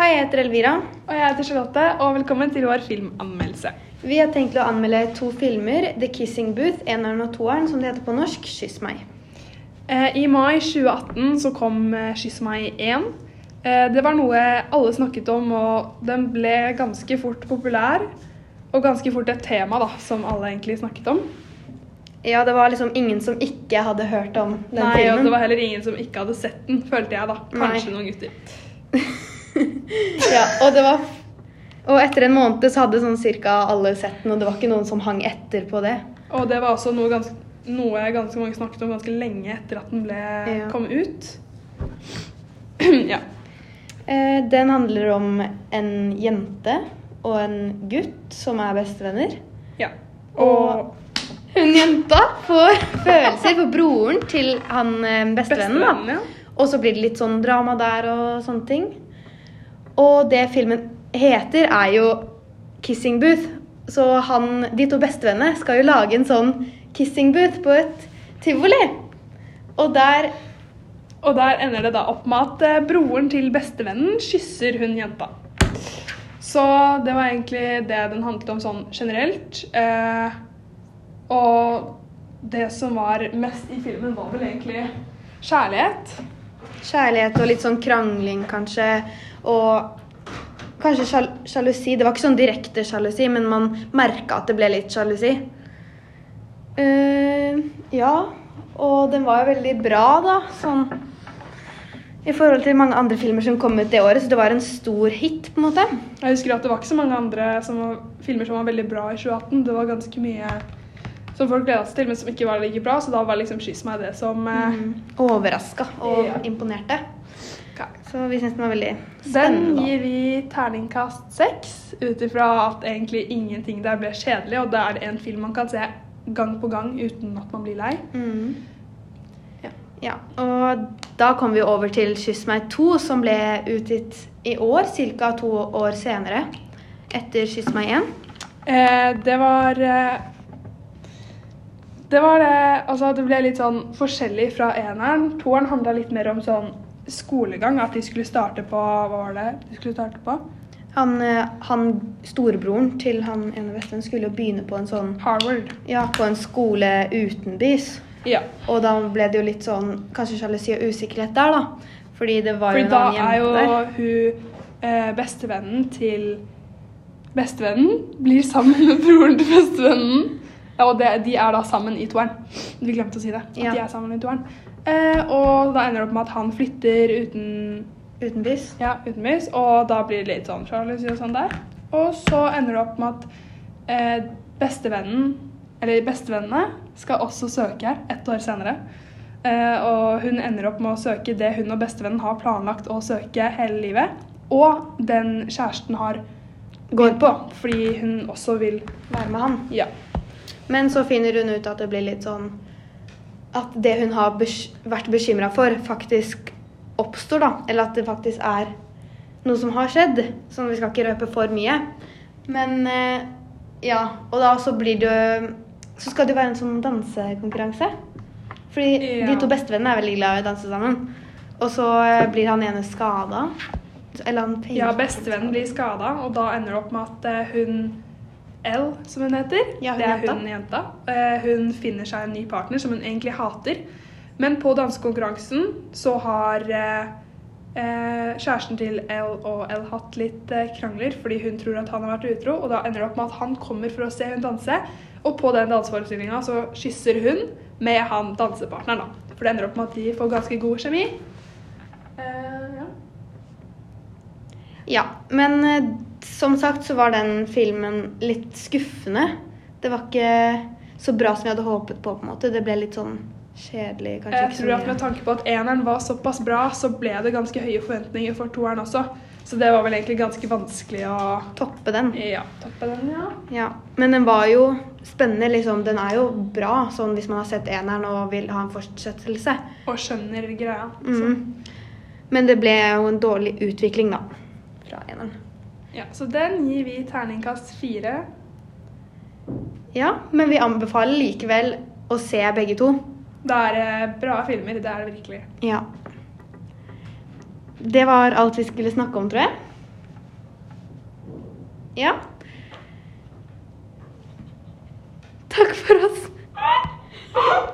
Hei, jeg heter Elvira. Og jeg heter Charlotte, og velkommen til vår filmanmeldelse. Vi har tenkt å anmelde to filmer. The Kissing Booth, eneren og toeren, som det heter på norsk. Kyss meg. Eh, I mai 2018 så kom eh, Kyss meg 1. Eh, det var noe alle snakket om, og den ble ganske fort populær. Og ganske fort et tema da, som alle egentlig snakket om. Ja, det var liksom ingen som ikke hadde hørt om den Nei, filmen. og det var heller ingen som ikke hadde sett den, følte jeg da. Kanskje Nei. noen gutter. ja, og det var Og etter en måned så hadde sånn cirka alle sett den, og det var ikke noen som hang etter på det. Og det var også noe ganske, noe ganske mange snakket om ganske lenge etter at den ble Ja. kom ut. ja. Eh, den handler om en jente og en gutt som er bestevenner. ja. Og hun jenta får følelser for broren til han eh, bestevennen. Bestevennen, ja. Og så blir det litt sånn drama der og sånne ting. Og det filmen heter, er jo 'Kissing Booth'. Så han, de to bestevennene skal jo lage en sånn kissing booth på et tivoli. Og der Og der ender det da opp med at eh, broren til bestevennen kysser hun jenta. Så det var egentlig det den handlet om sånn generelt. Eh, og det som var mest i filmen, var vel egentlig kjærlighet. Kjærlighet og litt sånn krangling, kanskje. Og kanskje sjal sjalusi. Det var ikke sånn direkte sjalusi, men man merka at det ble litt sjalusi. Uh, ja, og den var jo veldig bra, da. Sånn i forhold til mange andre filmer som kom ut det året, så det var en stor hit, på en måte. Jeg husker at det var ikke så mange andre som var, filmer som var veldig bra i 2018. Det var ganske mye som folk gleda seg til, men som ikke var like bra. Så da var liksom 'Kyss meg' det som eh, Mm. Overraska og Ja. imponerte. Så vi syns den var veldig spennende. Den gir vi terningkast seks, ut ifra at egentlig ingenting der ble kjedelig, og det er en film man kan se gang på gang uten at man blir lei. Mm. Ja. Ja, og da kom vi over til 'Kyss meg 2', som ble utgitt i år, ca. to år senere. Etter 'Kyss meg 1'. Eh, det var eh, Det var det Altså, det ble litt sånn forskjellig fra eneren. Toeren handla litt mer om sånn skolegang, at de skulle starte på Hva var det de skulle starte på? Han, eh, han storebroren til han ene bestevennen skulle jo begynne på en sånn Harvard. Ja, på en skole utenbys. Ja. Og da ble det jo litt sånn kanskje sjalusi og usikkerhet der, da. Fordi det var jo Fordi en da er jo der. hun eh, bestevennen til Bestevennen blir sammen med broren til bestevennen. Ja, og det, de er da sammen i toeren. Vi glemte å si det. At Ja. de er sammen i toeren. Eh, og da ender det opp med at han flytter uten Utenbys. ja, utenbys, og da blir det litt sånn sjalusi og sånn der. Og så ender det opp med at eh, bestevennen, eller bestevennene, skal også søke ett år senere. Eh, og hun ender opp med å søke det hun og bestevennen har planlagt å søke hele livet. Og den kjæresten har Går på. fordi hun også vil Være med han. Ja. Men så finner hun ut at det blir litt sånn At det hun har vært bekymra for, faktisk oppstår, da. Eller at det faktisk er noe som har skjedd. Så vi skal ikke røpe for mye. Men eh, ja. Og da så blir det Så skal det jo være en sånn dansekonkurranse. Fordi Ja. de to bestevennene er veldig glad i å danse sammen. Og så eh, blir han ene skada. Eller han ja, bestevennen blir skada, og da ender det opp med at eh, hun L, som hun heter, Ja, hun det er jenta. hun jenta, eh, hun finner seg en ny partner som hun egentlig hater. Men på dansekonkurransen så har eh, eh, kjæresten til L og L hatt litt eh, krangler fordi hun tror at han har vært utro, og da ender det opp med at han kommer for å se hun danse, og på den danseforestillinga så kysser hun med han dansepartneren, da. For det ender opp med at de får ganske god kjemi. Eh, ja. Ja, men eh, som sagt så var den filmen litt skuffende. Det var ikke så bra som vi hadde håpet på, på en måte. Det ble litt sånn kjedelig, kanskje Jeg tror at med tanke på at eneren var såpass bra, så ble det ganske høye forventninger for toeren også. Så det var vel egentlig ganske vanskelig å Toppe den. ja, toppe den, ja. Ja, men den var jo spennende, liksom. Den er jo bra, sånn hvis man har sett eneren og vil ha en fortsettelse. Og skjønner greia. Så, Mhm. Men det ble jo en dårlig utvikling, da, fra eneren. Ja, Så den gir vi terningkast fire. Ja, men vi anbefaler likevel å se begge to. Det er bra filmer. Det er det virkelig. Ja. Det var alt vi skulle snakke om, tror jeg. Ja. Takk for oss.